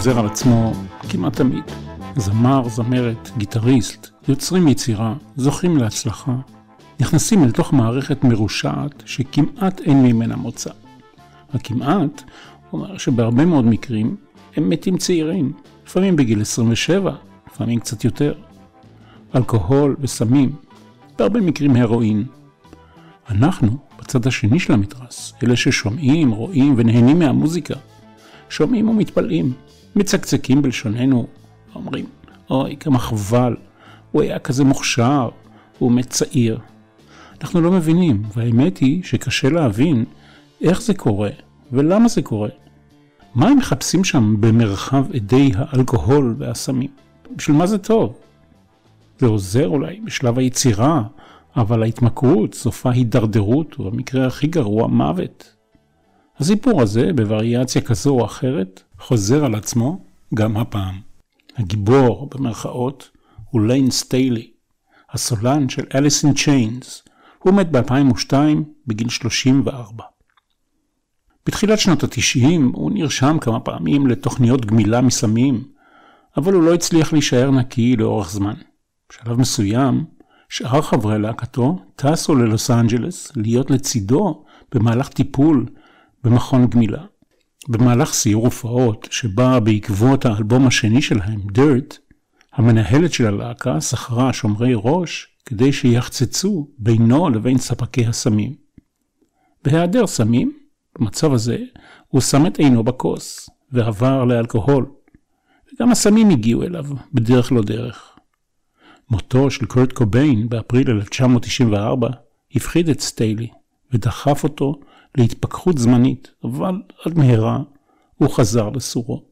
חוזר על עצמו כמעט תמיד. זמר, זמרת, גיטריסט, יוצרים יצירה, זוכים להצלחה, נכנסים אל תוך מערכת מרושעת שכמעט אין ממנה מוצא. הכמעט אומר שבהרבה מאוד מקרים הם מתים צעירים, לפעמים בגיל 27, לפעמים קצת יותר. אלכוהול וסמים, בהרבה מקרים הרואין. אנחנו, בצד השני של המתרס, אלה ששומעים, רואים ונהנים מהמוזיקה, שומעים ומתפלאים, מצקצקים בלשוננו, אומרים, אוי, כמה חבל, הוא היה כזה מוכשר, הוא מת צעיר. אנחנו לא מבינים, והאמת היא שקשה להבין איך זה קורה ולמה זה קורה. מה הם מחפשים שם במרחב אדי האלכוהול והסמים? בשביל מה זה טוב? זה עוזר אולי בשלב היצירה, אבל ההתמכרות סופה הידרדרות, ובמקרה הכי גרוע מוות. הסיפור הזה, בווריאציה כזו או אחרת, חוזר על עצמו גם הפעם. הגיבור, במרכאות, הוא ליין סטיילי, הסולן של אליס אין צ'יינס. הוא מת ב-2002 בגיל 34. בתחילת שנות ה-90 הוא נרשם כמה פעמים לתוכניות גמילה מסמים, אבל הוא לא הצליח להישאר נקי לאורך זמן. בשלב מסוים, שאר חברי להקתו טסו ללוס אנג'לס להיות לצידו במהלך טיפול במכון גמילה. במהלך סיור הופעות שבא בעקבות האלבום השני שלהם, Dirt, המנהלת של הלהקה שכרה שומרי ראש כדי שיחצצו בינו לבין ספקי הסמים. בהיעדר סמים, במצב הזה, הוא שם את עינו בכוס ועבר לאלכוהול, וגם הסמים הגיעו אליו בדרך לא דרך. מותו של קורט קוביין באפריל 1994 הפחיד את סטיילי ודחף אותו להתפכחות זמנית, אבל עד מהרה הוא חזר לסורו.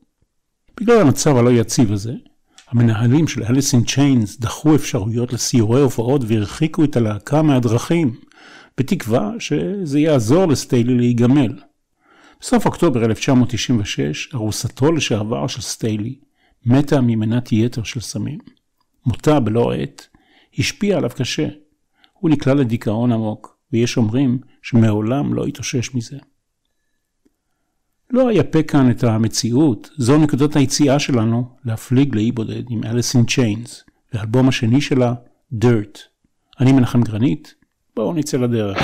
בגלל המצב הלא יציב הזה, המנהלים של אליס אין צ'יינס דחו אפשרויות לסיורי הופעות והרחיקו את הלהקה מהדרכים, בתקווה שזה יעזור לסטיילי להיגמל. בסוף אוקטובר 1996, ארוסתו לשעבר של סטיילי מתה ממנת יתר של סמים. מותה בלא עת השפיעה עליו קשה. הוא נקלע לדיכאון עמוק, ויש אומרים שמעולם לא התאושש מזה. לא אייפה כאן את המציאות, זו נקודת היציאה שלנו להפליג לאי בודד עם אליס אין צ'יינס, והאלבום השני שלה, Dirt. אני מנחם גרנית, בואו נצא לדרך.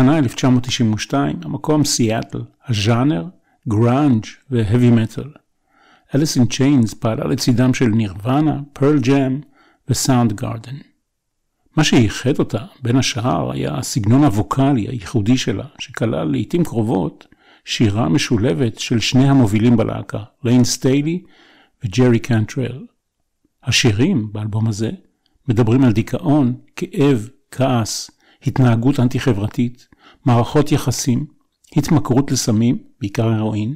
השנה 1992, המקום סיאטל, הז'אנר, גראנג' והאבי מטאל. אליס אין צ'יינס פעלה לצידם של נירוונה, פרל ג'ם וסאונד גארדן. מה שייחד אותה, בין השאר, היה הסגנון הווקאלי הייחודי שלה, שכלל לעיתים קרובות שירה משולבת של שני המובילים בלהקה, ליין סטיילי וג'רי קנטרל. השירים באלבום הזה מדברים על דיכאון, כאב, כעס, התנהגות אנטי-חברתית, מערכות יחסים, התמכרות לסמים, בעיקר הרואין,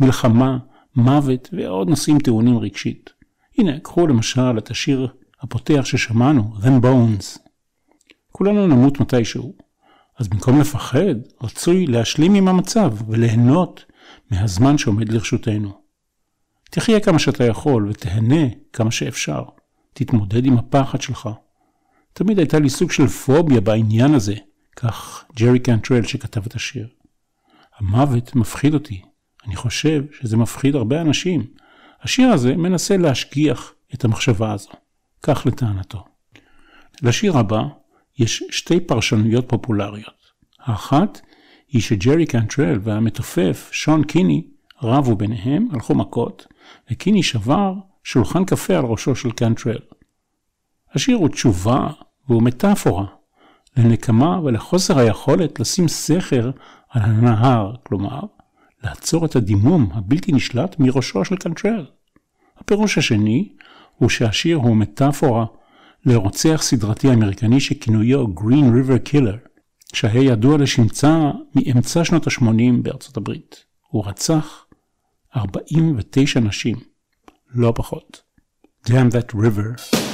מלחמה, מוות ועוד נושאים טעונים רגשית. הנה, קחו למשל את השיר הפותח ששמענו, Them Bones. כולנו נמות מתישהו, אז במקום לפחד, רצוי להשלים עם המצב וליהנות מהזמן שעומד לרשותנו. תחיה כמה שאתה יכול ותהנה כמה שאפשר. תתמודד עם הפחד שלך. תמיד הייתה לי סוג של פוביה בעניין הזה, כך ג'רי קנטרל שכתב את השיר. המוות מפחיד אותי. אני חושב שזה מפחיד הרבה אנשים. השיר הזה מנסה להשגיח את המחשבה הזו. כך לטענתו. לשיר הבא יש שתי פרשנויות פופולריות. האחת היא שג'רי קנטרל והמתופף שון קיני רבו ביניהם, הלכו מכות, וקיני שבר שולחן קפה על ראשו של קנטרל. השיר הוא תשובה והוא מטאפורה לנקמה ולחוסר היכולת לשים סכר על הנהר, כלומר, לעצור את הדימום הבלתי נשלט מראשו של קנטרל. הפירוש השני הוא שהשיר הוא מטאפורה לרוצח סדרתי אמריקני שכינויו Green River Killer, שהיה ידוע לשמצה מאמצע שנות ה-80 בארצות הברית. הוא רצח 49 נשים, לא פחות. Damn that river.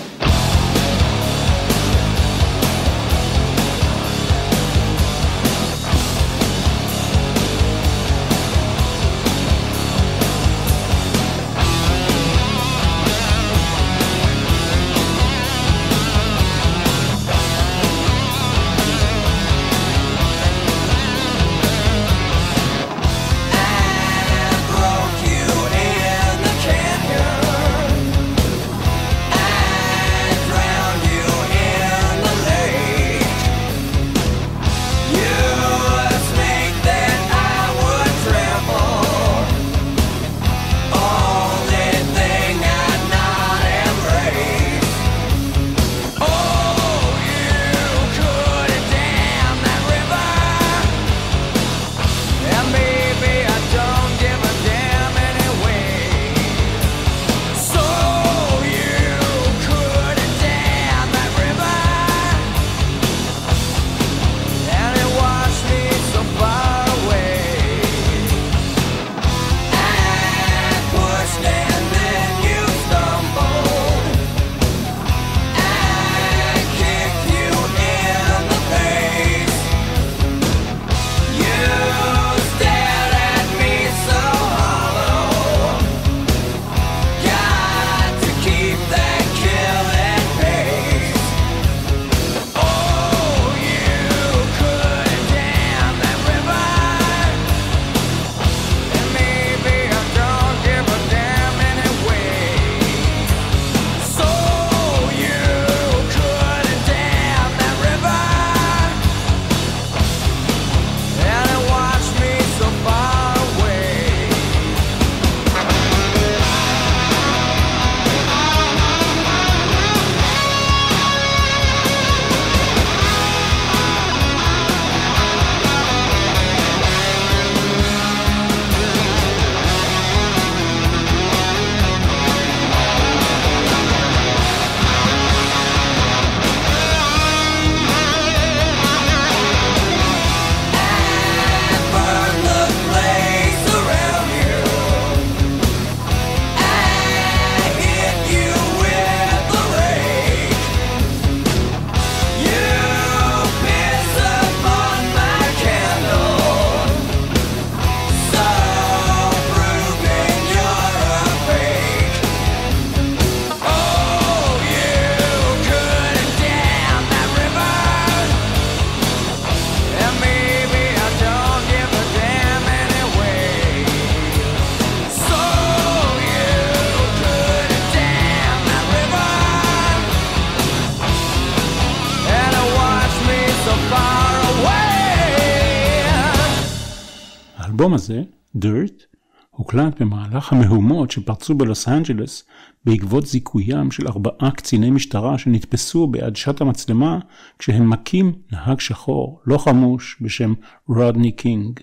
האלבום הזה, Dirt, הוקלט במהלך המהומות שפרצו בלוס אנג'לס בעקבות זיכויים של ארבעה קציני משטרה שנתפסו בעדשת המצלמה כשהם מכים נהג שחור, לא חמוש, בשם רודני קינג.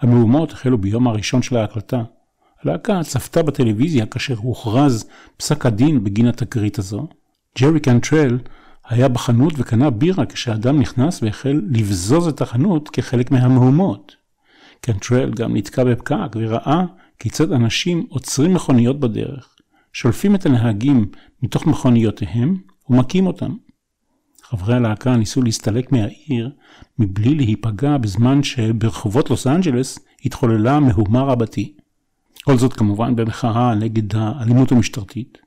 המהומות החלו ביום הראשון של ההקלטה. הלהקה צפתה בטלוויזיה כאשר הוכרז פסק הדין בגין התקרית הזו. ג'רי קנטרל היה בחנות וקנה בירה כשאדם נכנס והחל לבזוז את החנות כחלק מהמהומות. קנטרל גם נתקע בפקק וראה כיצד אנשים עוצרים מכוניות בדרך, שולפים את הנהגים מתוך מכוניותיהם ומכים אותם. חברי הלהקה ניסו להסתלק מהעיר מבלי להיפגע בזמן שברחובות לוס אנג'לס התחוללה מהומה רבתי. כל זאת כמובן במחאה נגד האלימות המשטרתית.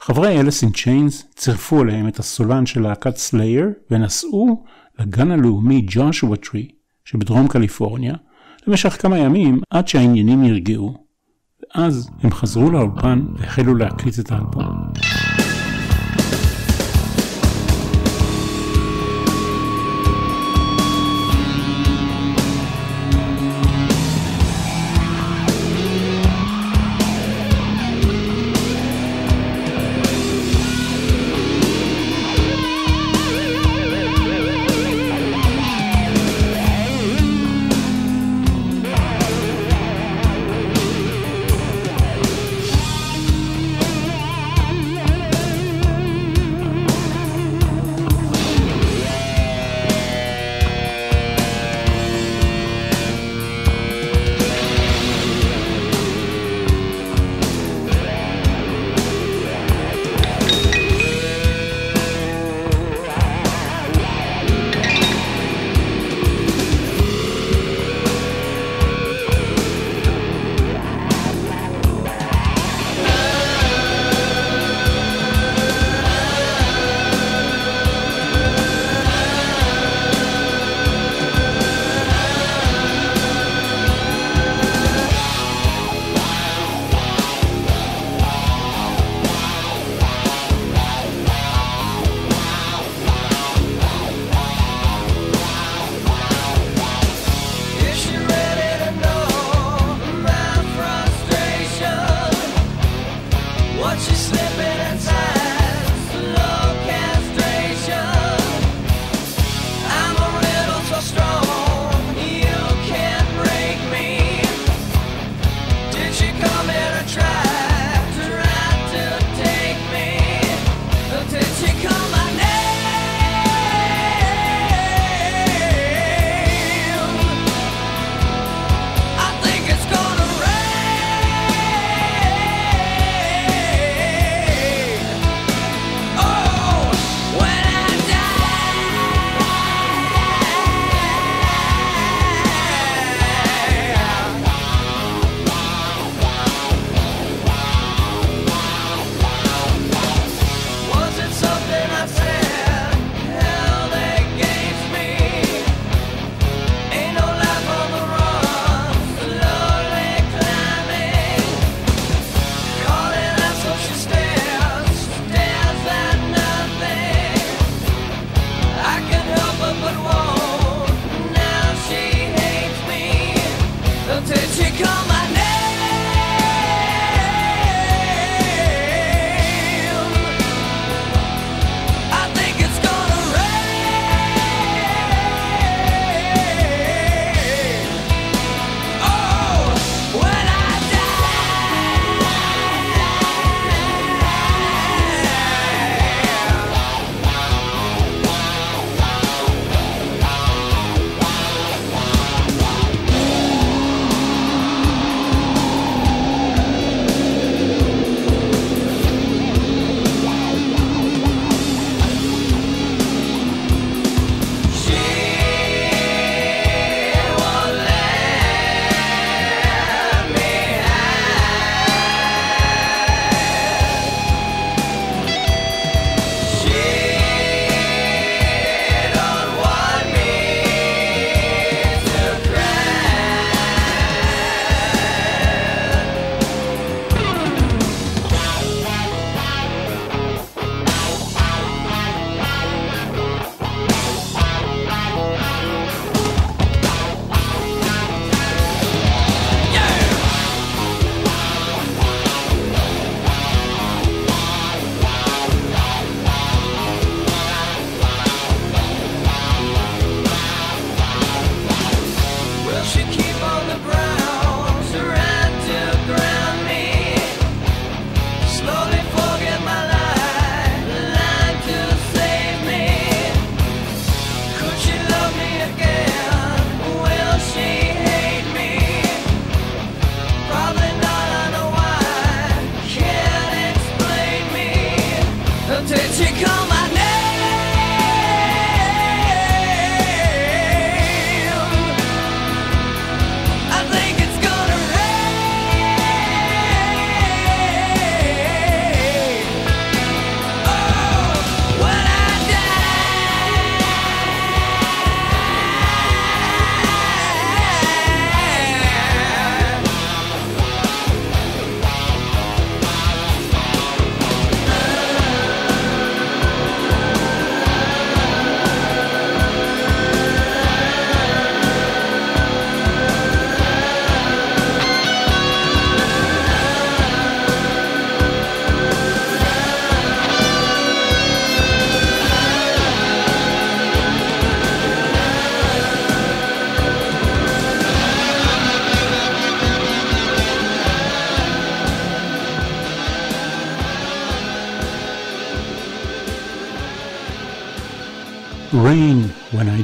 חברי אליס אין צ'יינס צירפו אליהם את הסולן של להקת סלייר ונסעו לגן הלאומי ג'ושua טרי שבדרום קליפורניה למשך כמה ימים עד שהעניינים נרגעו. ואז הם חזרו לאולפן והחלו להקליט את האלבום.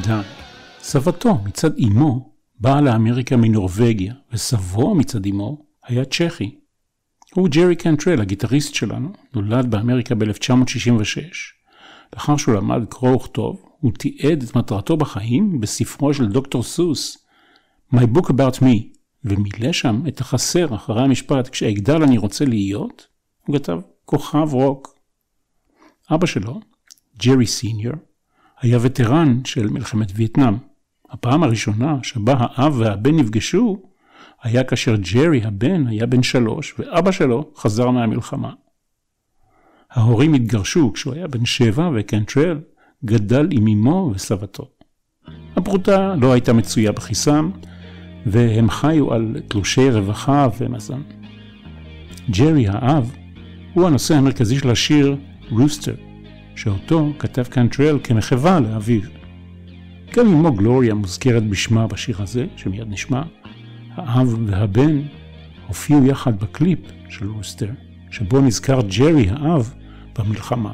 Die. סבתו מצד אמו באה לאמריקה מנורבגיה, וסבו מצד אמו היה צ'כי. הוא ג'רי קנטרל, הגיטריסט שלנו, נולד באמריקה ב-1966. לאחר שהוא למד קרוא וכתוב, הוא תיעד את מטרתו בחיים בספרו של דוקטור סוס, My Book About Me, ומילא שם את החסר אחרי המשפט, כשאגדל אני רוצה להיות, הוא כתב כוכב רוק. אבא שלו, ג'רי סיניור, היה וטרן של מלחמת וייטנאם. הפעם הראשונה שבה האב והבן נפגשו, היה כאשר ג'רי הבן היה בן שלוש, ואבא שלו חזר מהמלחמה. ההורים התגרשו כשהוא היה בן שבע, וקנטרל גדל עם אמו וסבתו. הפרוטה לא הייתה מצויה בכיסם, והם חיו על תלושי רווחה ומזון. ג'רי האב הוא הנושא המרכזי של השיר Rooster, שאותו כתב קנטרל כמחווה לאביו. גם אמו גלוריה מוזכרת בשמה בשיר הזה, שמיד נשמע. האב והבן הופיעו יחד בקליפ של Rooster, שבו נזכר ג'רי האב במלחמה,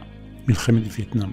מלחמת וייטנאם.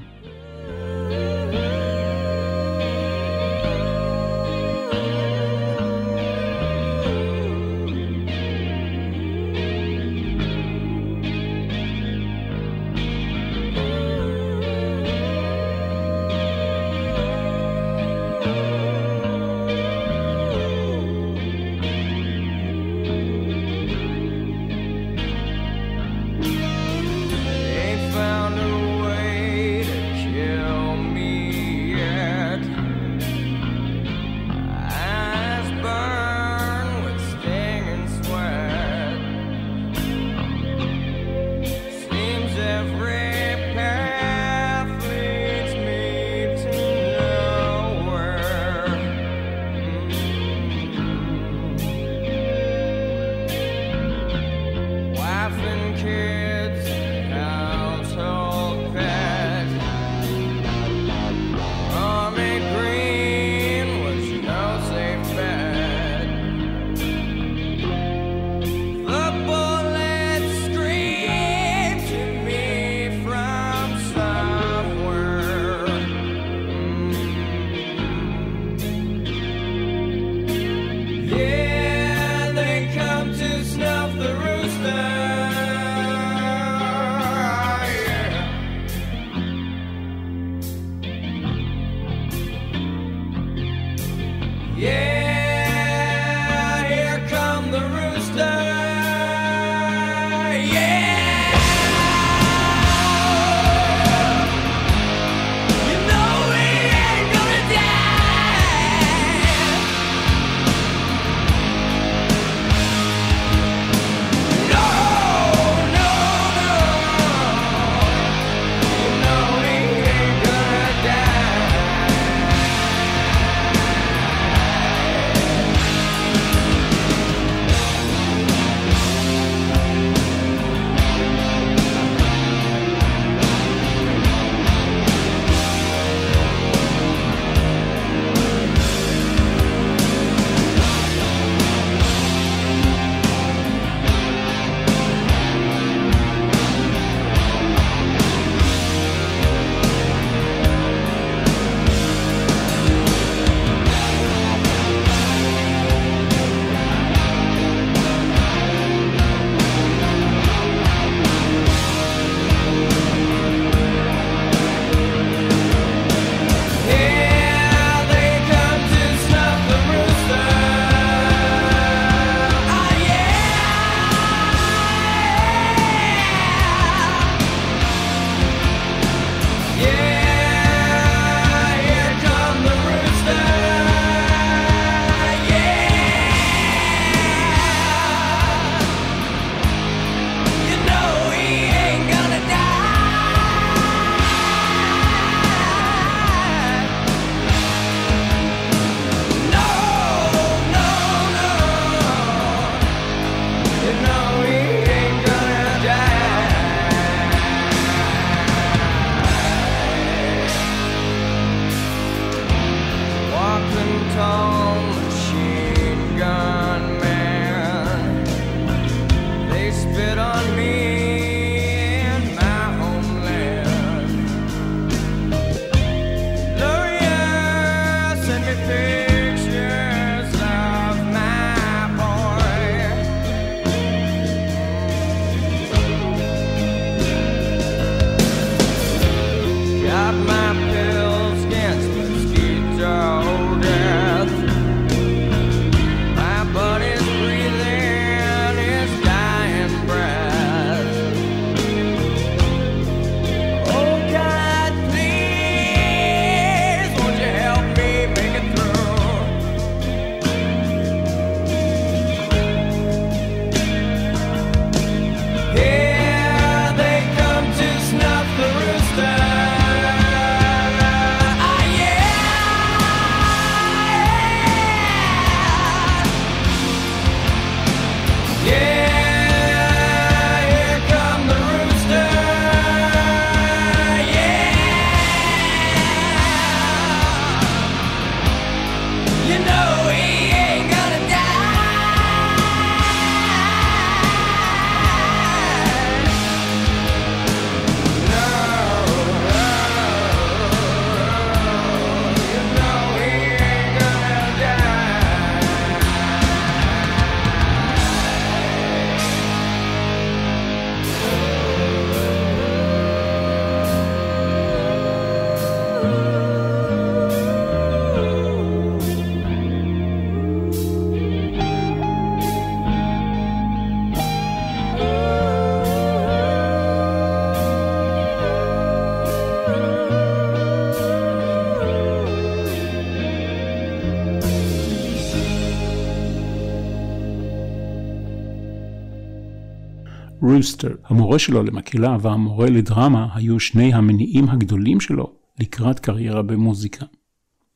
רוסטר. המורה שלו למקהלה והמורה לדרמה היו שני המניעים הגדולים שלו לקראת קריירה במוזיקה.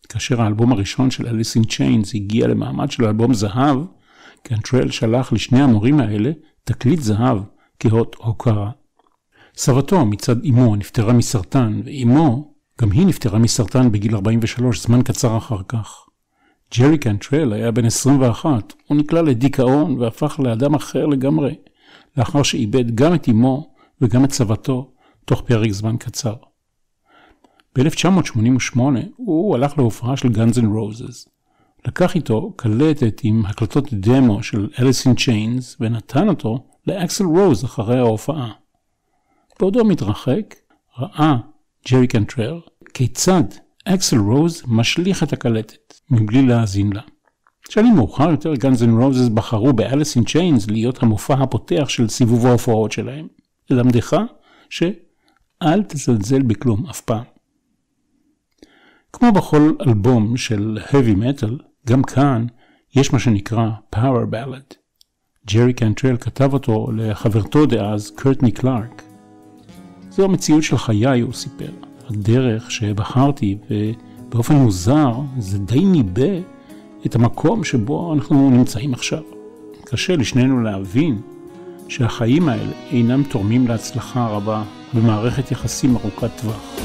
כאשר האלבום הראשון של אליס אין צ'יינס הגיע למעמד של אלבום זהב, קנטרל שלח לשני המורים האלה תקליט זהב כאות הוקרה. סבתו מצד אמו נפטרה מסרטן, ואמו, גם היא נפטרה מסרטן בגיל 43, זמן קצר אחר כך. ג'רי קנטרל היה בן 21, הוא נקלע לדיכאון והפך לאדם אחר לגמרי, לאחר שאיבד גם את אמו וגם את סבתו תוך פרק זמן קצר. ב-1988 הוא הלך להופעה של Guns N' Roses. לקח איתו קלטת עם הקלטות דמו של אליס אין צ'יינס ונתן אותו לאקסל רוז אחרי ההופעה. בעודו מתרחק, ראה ג'רי קנטרל כיצד אקסל רוז משליך את הקלטת מבלי להאזין לה. שנים מאוחר יותר גאנז אנד רוזס בחרו באליס אין צ'יינס להיות המופע הפותח של סיבוב ההופעות שלהם. ללמדך שאל תזלזל בכלום אף פעם. כמו בכל אלבום של heavy metal, גם כאן יש מה שנקרא power ballad. ג'רי קנטרל כתב אותו לחברתו דאז, קרטני קלארק. זו המציאות של חיי, הוא סיפר. הדרך שבחרתי, ובאופן מוזר, זה די ניבא את המקום שבו אנחנו נמצאים עכשיו. קשה לשנינו להבין שהחיים האלה אינם תורמים להצלחה רבה במערכת יחסים ארוכת טווח.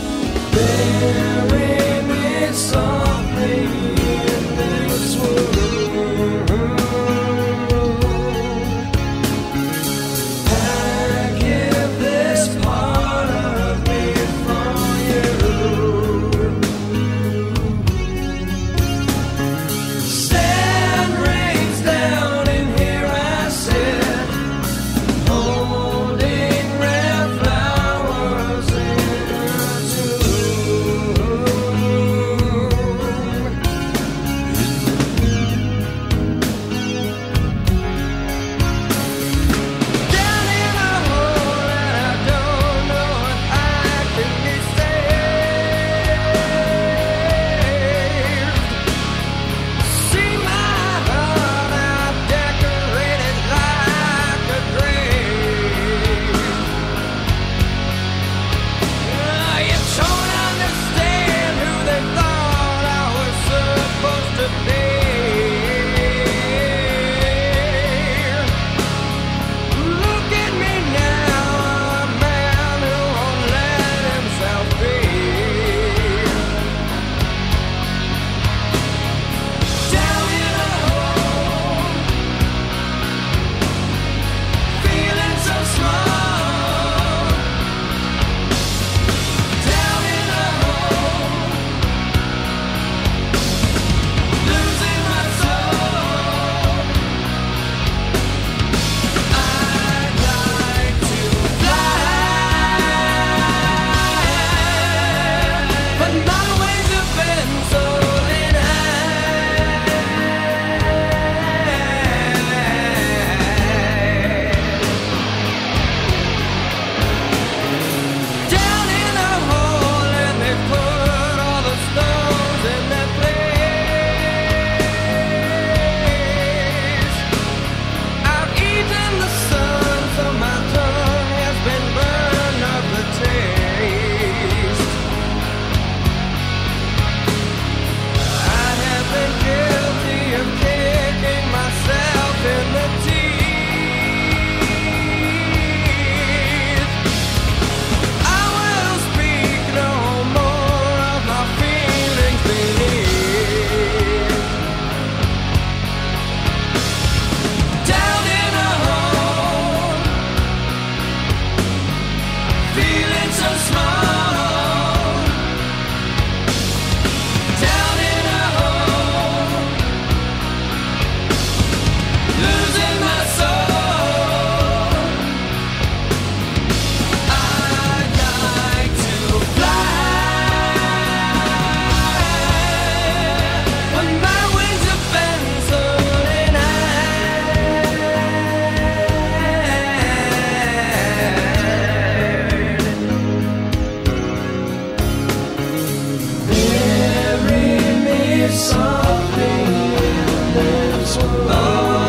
lives alone.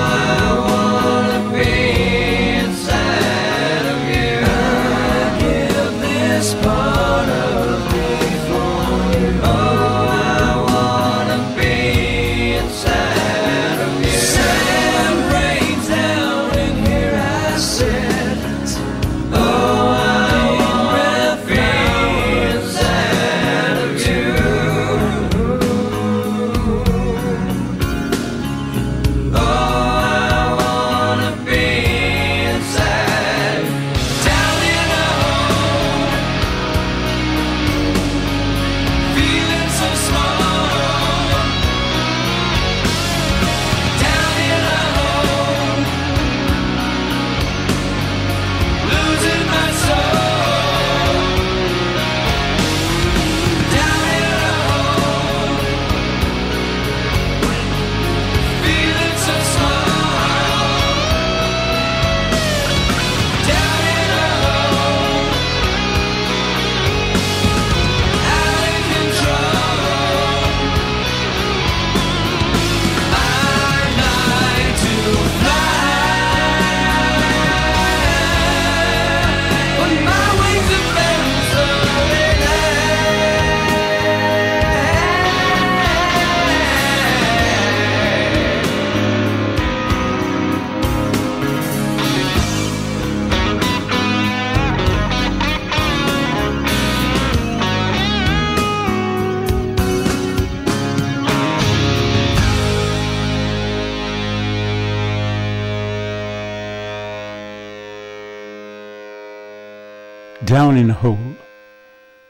Down in a Hole.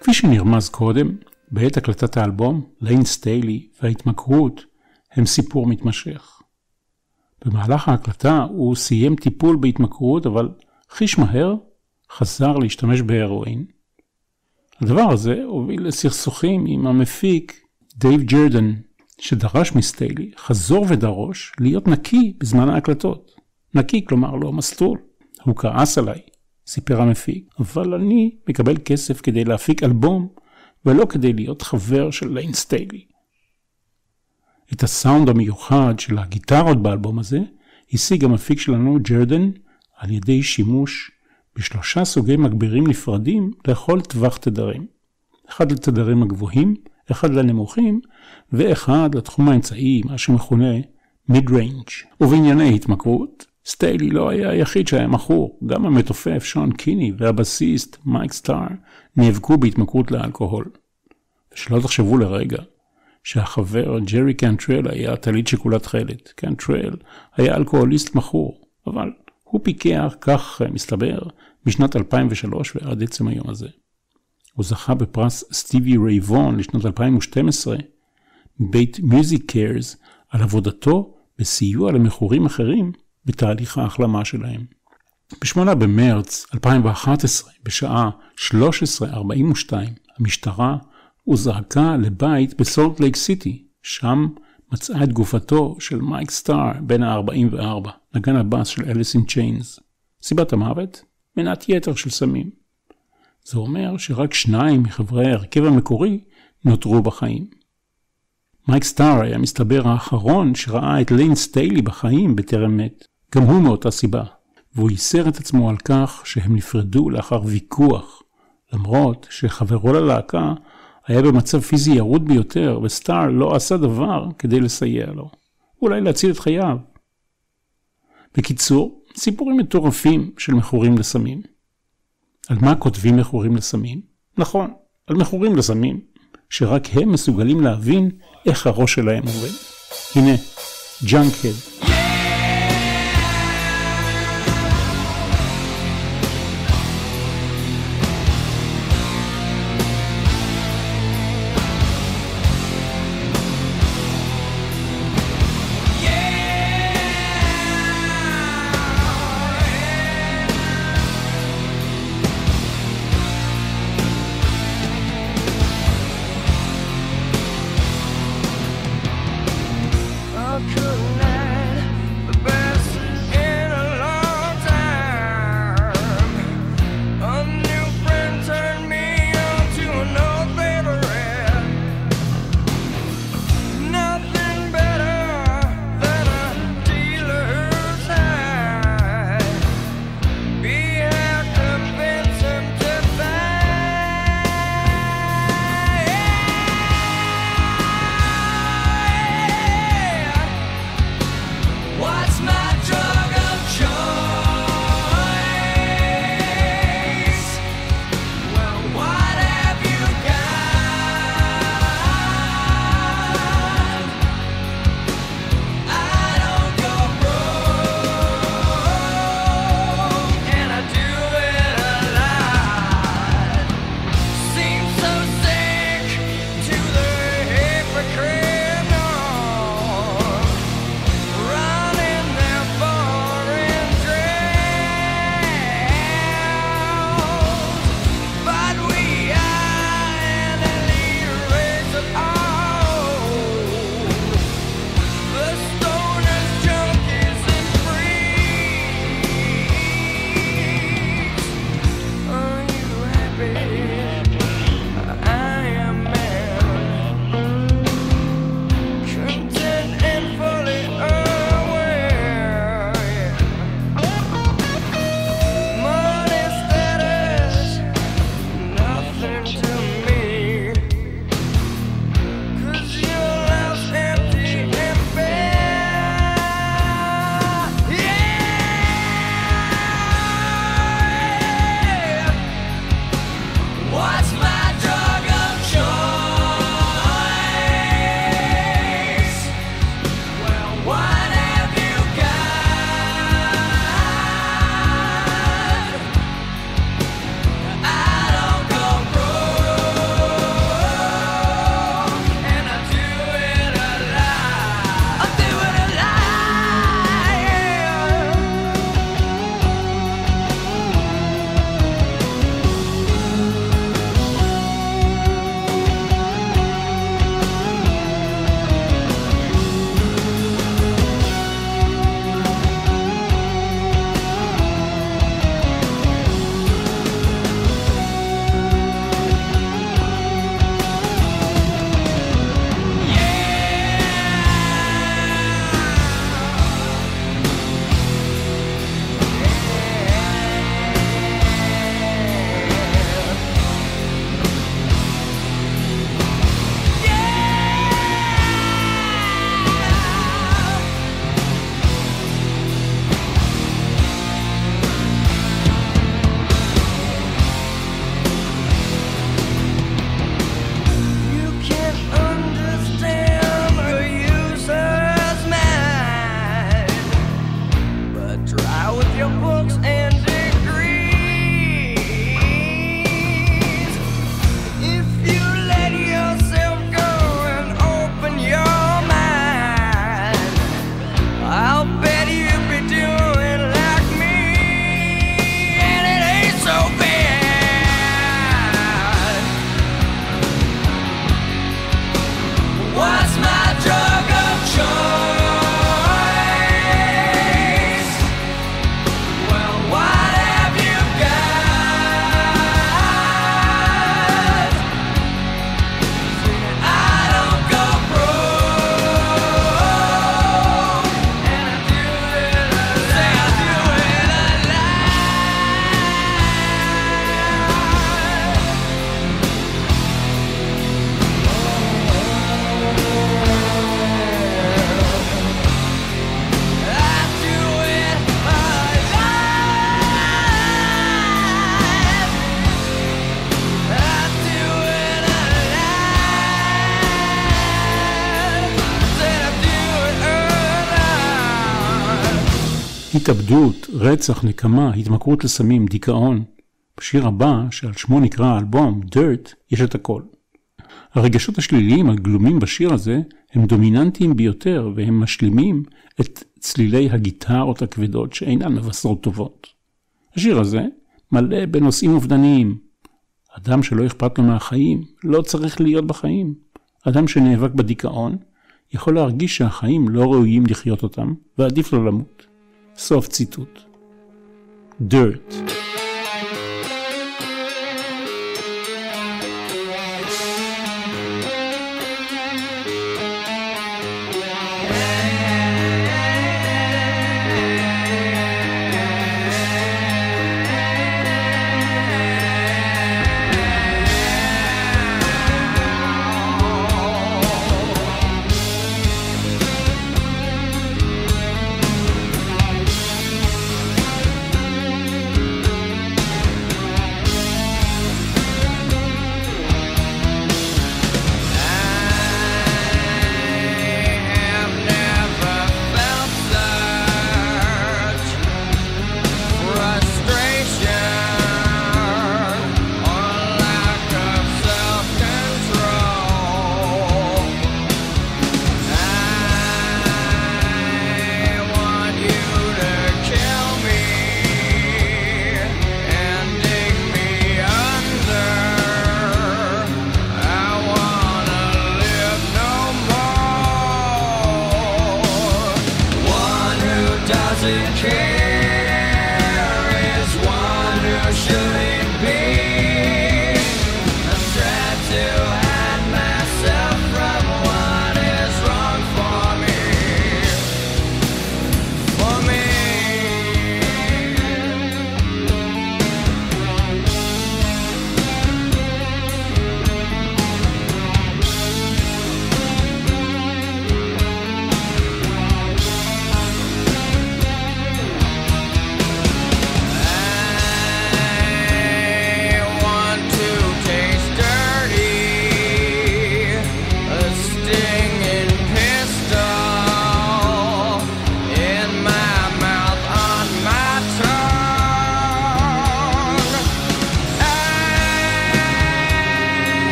כפי שנרמז קודם, בעת הקלטת האלבום, ליין סטיילי וההתמכרות הם סיפור מתמשך. במהלך ההקלטה הוא סיים טיפול בהתמכרות, אבל חיש מהר חזר להשתמש בהרואין. הדבר הזה הוביל לסכסוכים עם המפיק דייב ג'רדן, שדרש מסטיילי חזור ודרוש להיות נקי בזמן ההקלטות. נקי, כלומר לא מסטול. הוא כעס עליי, סיפר המפיק, אבל אני מקבל כסף כדי להפיק אלבום, ולא כדי להיות חבר של ליין סטיילי. את הסאונד המיוחד של הגיטרות באלבום הזה, השיג המפיק שלנו ג'רדן על ידי שימוש בשלושה סוגי מגבירים נפרדים לכל טווח תדרים. אחד לתדרים הגבוהים, אחד לנמוכים, ואחד לתחום האמצעי, מה שמכונה Mid-Range. ובענייני התמכרות, סטיילי לא היה היחיד שהיה מכור, גם המתופף שון קיני והבסיסט מייק סטאר נאבקו בהתמכרות לאלכוהול. ושלא תחשבו לרגע שהחבר ג'רי קנטרל היה טלית שכולה תכלת. קנטרל היה אלכוהוליסט מכור, אבל הוא פיקח, כך מסתבר, משנת 2003 ועד עצם היום הזה. הוא זכה בפרס סטיבי ריי וון לשנת 2012 מבית MusiCares על עבודתו בסיוע למכורים אחרים בתהליך ההחלמה שלהם. ב-8 במרץ 2011, בשעה 13:42, המשטרה הוזעקה לבית בסולט לייק סיטי, שם מצאה את גופתו של מייק סטאר בן ה-44, נגן הבאס של אליס אין צ'יינס. סיבת המוות? מנת יתר של סמים. זה אומר שרק שניים מחברי ההרכב המקורי נותרו בחיים. מייק סטאר היה מסתבר האחרון שראה את ליין סטיילי בחיים בטרם מת. גם הוא מאותה סיבה, והוא ייסר את עצמו על כך שהם נפרדו לאחר ויכוח, למרות שחברו ללהקה היה במצב פיזי ירוד ביותר, וסטאר לא עשה דבר כדי לסייע לו. אולי להציל את חייו. בקיצור, סיפורים מטורפים של מכורים לסמים. על מה כותבים מכורים לסמים? נכון, על מכורים לסמים, שרק הם מסוגלים להבין איך הראש שלהם עובד. הנה, Junkhead. התאבדות, רצח, נקמה, התמכרות לסמים, דיכאון. בשיר הבא, שעל שמו נקרא האלבום, Dirt, יש את הכל. הרגשות השליליים הגלומים בשיר הזה הם דומיננטיים ביותר והם משלימים את צלילי הגיטרות הכבדות שאינן מבשרות טובות. השיר הזה מלא בנושאים אובדניים. אדם שלא אכפת לו מהחיים לא צריך להיות בחיים. אדם שנאבק בדיכאון יכול להרגיש שהחיים לא ראויים לחיות אותם ועדיף לו למות. סוף ציטוט. Dirt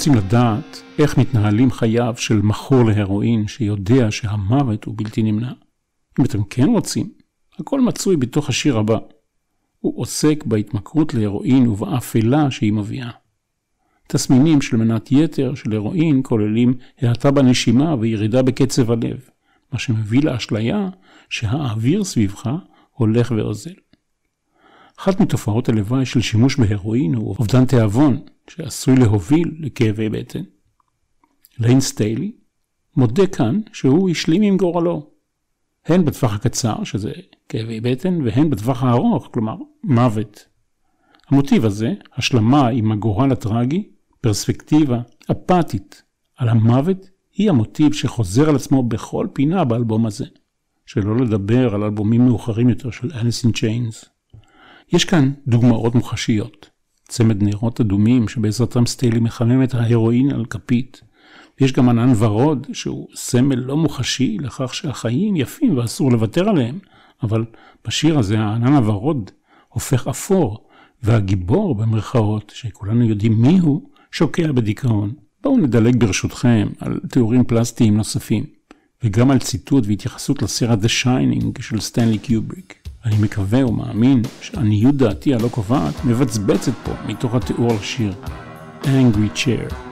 רוצים לדעת איך מתנהלים חייו של מכור להרואין שיודע שהמוות הוא בלתי נמנע. אם אתם כן רוצים, הכל מצוי בתוך השיר הבא. הוא עוסק בהתמכרות להרואין ובאפלה שהיא מביאה. תסמינים של מנת יתר של הרואין כוללים האטה בנשימה וירידה בקצב הלב, מה שמביא לאשליה שהאוויר סביבך הולך ואוזל. אחת מתופעות הלוואי של שימוש בהרואין הוא אובדן תיאבון, שעשוי להוביל לכאבי בטן. ליין סטיילי מודה כאן שהוא השלים עם גורלו, הן בטווח הקצר, שזה כאבי בטן, והן בטווח הארוך, כלומר מוות. המוטיב הזה, השלמה עם הגורל הטרגי, פרספקטיבה אפתית על המוות, היא המוטיב שחוזר על עצמו בכל פינה באלבום הזה. שלא לדבר על אלבומים מאוחרים יותר של אליס אין צ'יינס. יש כאן דוגמאות מוחשיות. צמד נרות אדומים שבעזרתם סטיילי מחמם את ההרואין על כפית. יש גם ענן ורוד שהוא סמל לא מוחשי לכך שהחיים יפים ואסור לוותר עליהם, אבל בשיר הזה הענן הוורוד הופך אפור, והגיבור במרכאות, שכולנו יודעים מי הוא, שוקע בדיכאון. בואו נדלג ברשותכם על תיאורים פלסטיים נוספים, וגם על ציטוט והתייחסות לסרט The Shining של סטנלי קיובריק. אני מקווה ומאמין שעניות דעתי הלא קובעת מבצבצת פה מתוך התיאור לשיר Angry Chair.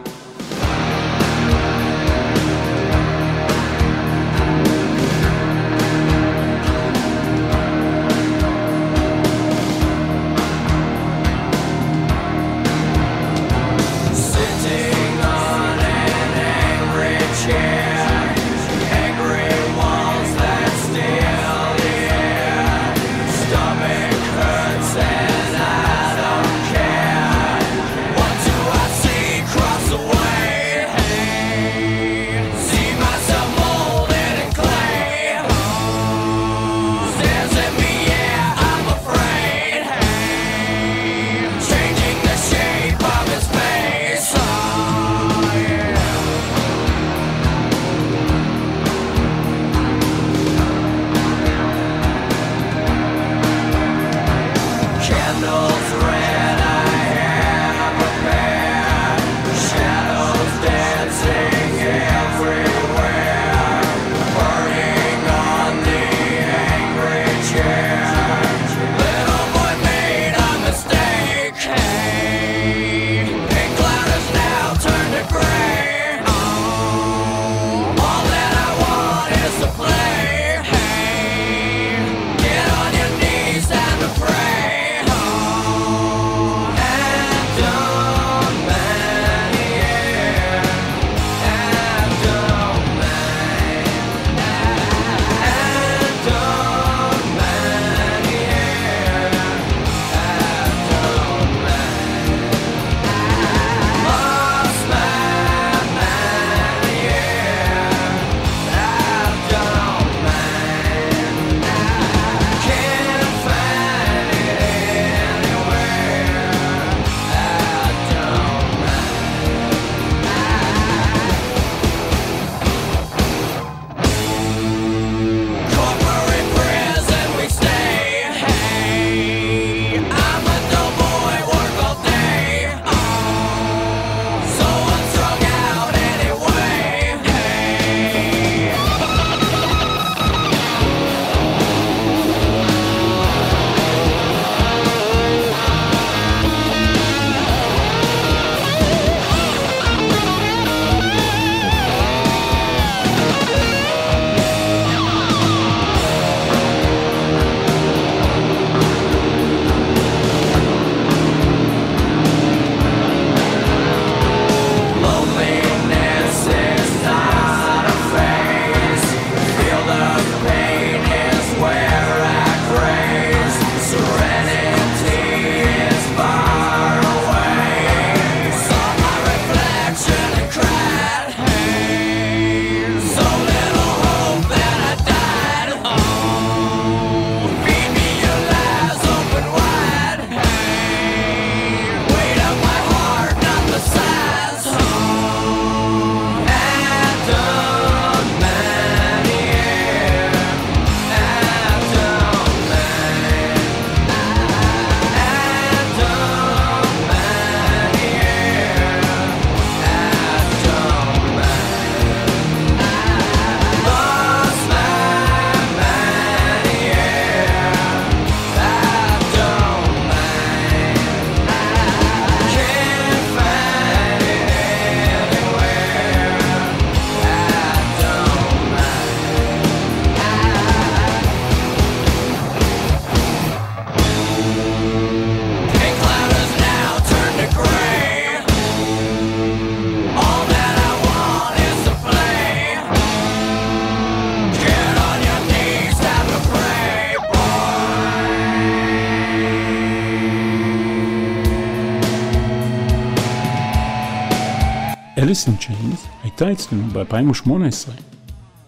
אליס אין צ'יינס הייתה אצלנו ב-2018.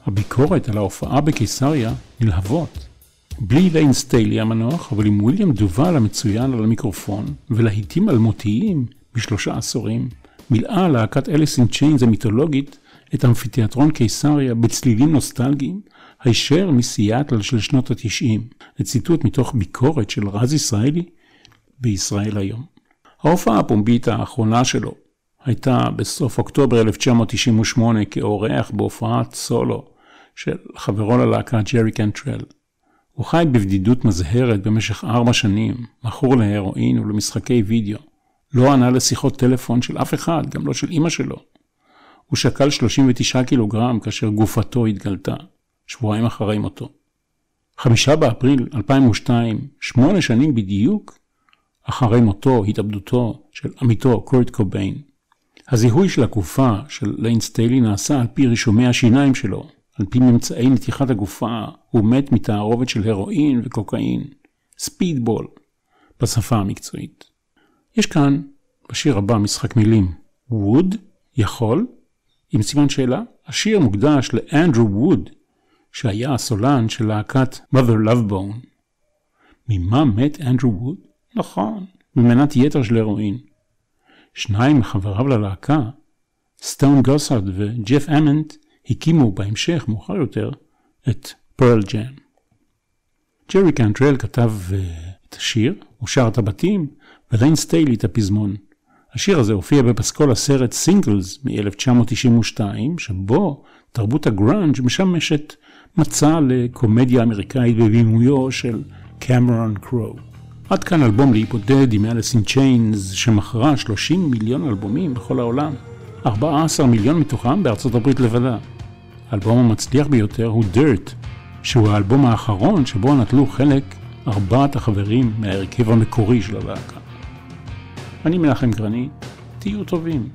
הביקורות על ההופעה בקיסריה נלהבות. בלי ליין סטיילי המנוח, אבל עם וויליאם דובאל המצוין על המיקרופון, ולהיטים אלמותיים משלושה עשורים, מילאה להקת אליס אין צ'יינס המיתולוגית את אמפיתיאטרון קיסריה בצלילים נוסטלגיים, הישר מסיאטל של שנות התשעים, לציטוט מתוך ביקורת של רז ישראלי בישראל היום. ההופעה הפומבית האחרונה שלו הייתה בסוף אוקטובר 1998 כאורח בהופעת סולו של חברו ללהקה ג'רי קנטרל. הוא חי בבדידות מזהרת במשך ארבע שנים, מכור להרואין ולמשחקי וידאו. לא ענה לשיחות טלפון של אף אחד, גם לא של אמא שלו. הוא שקל 39 קילוגרם כאשר גופתו התגלתה, שבועיים אחרי מותו. חמישה באפריל 2002, שמונה שנים בדיוק, אחרי מותו, התאבדותו של עמיתו קורט קוביין. הזיהוי של הגופה של ליין סטיילי נעשה על פי רישומי השיניים שלו, על פי ממצאי נתיחת הגופה, הוא מת מתערובת של הרואין וקוקאין, ספידבול, בשפה המקצועית. יש כאן, בשיר הבא, משחק מילים. Would, יכול, עם סימן שאלה, השיר מוקדש לאנדרו ווד, שהיה הסולן של להקת Mother Love Bone. ממה מת אנדרו ווד? נכון, ממנת יתר של הרואין. שניים מחבריו ללהקה, סטון גוסארד וג'ף אמנט, הקימו בהמשך, מאוחר יותר, את פרל ג'אם. ג'רי קנטרל כתב אה, את השיר, הוא שר את הבתים, וליין סטיילי את הפזמון. השיר הזה הופיע בפסקול הסרט סינגלס מ-1992, שבו תרבות הגראנג' משמשת מצע לקומדיה אמריקאית בבימויו של קמרון קרו. עד כאן אלבום להיפודד עם אליס אין צ'יינס שמכרה 30 מיליון אלבומים בכל העולם, 14 מיליון מתוכם בארצות הברית לבדה. האלבום המצליח ביותר הוא Dirt, שהוא האלבום האחרון שבו נטלו חלק ארבעת החברים מההרכב המקורי של הלהקה. אני מנחם גרני, תהיו טובים.